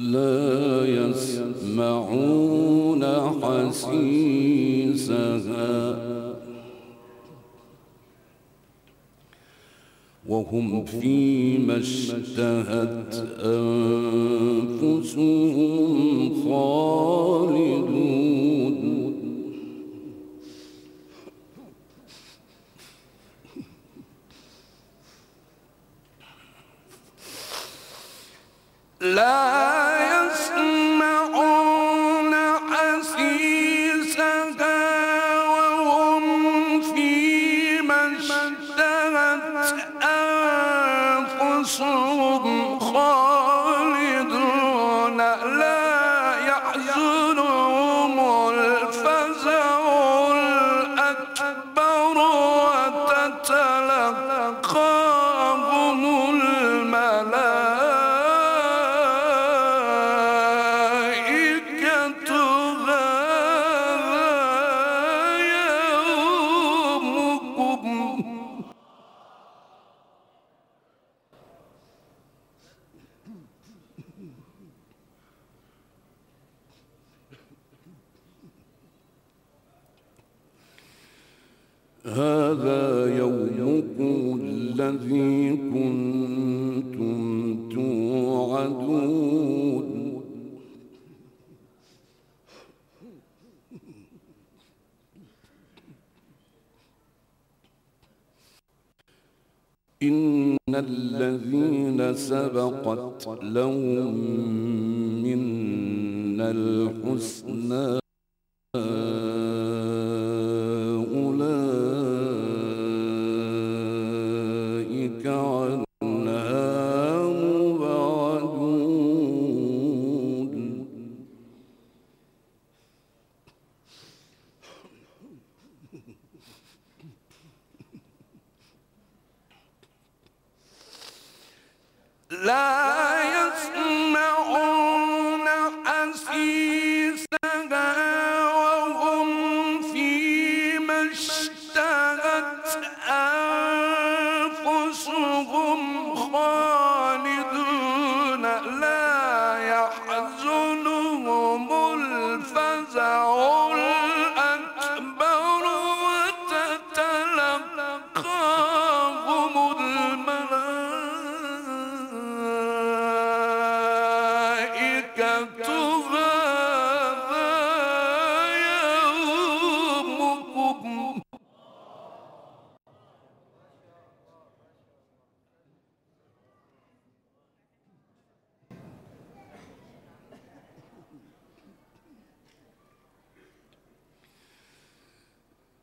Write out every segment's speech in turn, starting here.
لا يسمعون حسيسها. وهم فيما اشتهت أنفسهم أنفسهم هذا يومكم الذي كنتم توعدون. إن الذين سبقت لهم منا الحسنى لا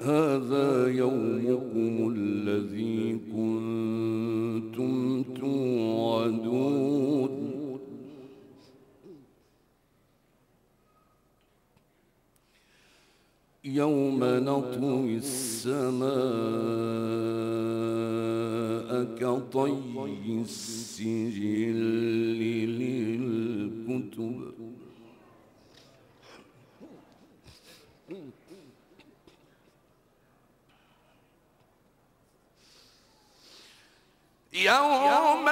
هذا يومكم الذي كنتم توعدون. يوم نطوي السماء كطي السجل للكتب. يوم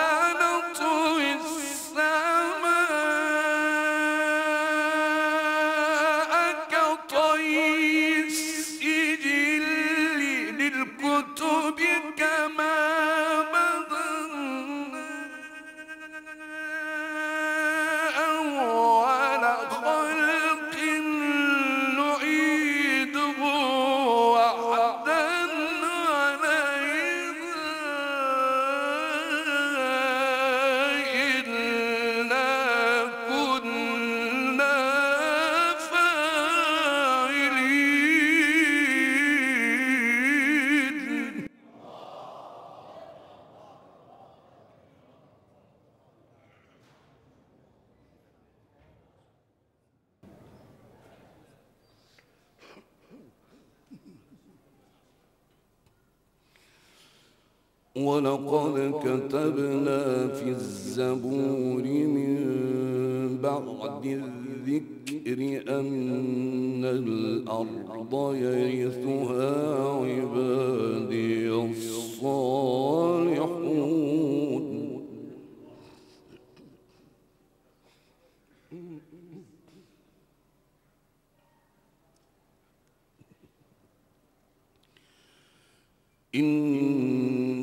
ولقد كتبنا في الزبور من بعد الذكر أن الأرض يرثها عبادي الصالحون. إن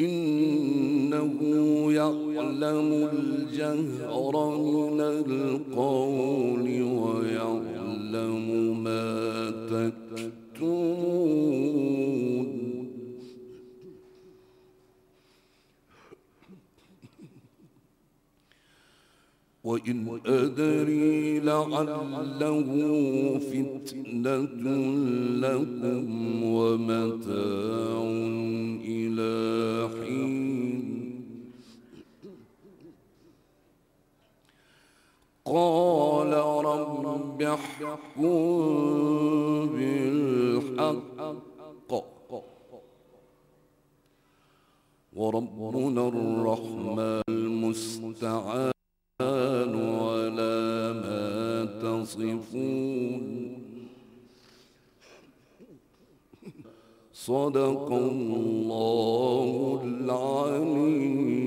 إنه يعلم الجهر من القول ويعلم ما تكتمون. وإن أدري لعله فتنة لكم ومتاع رب احكم بالحق. وربنا الرحمن المستعان على ما تصفون. صدق الله العليم.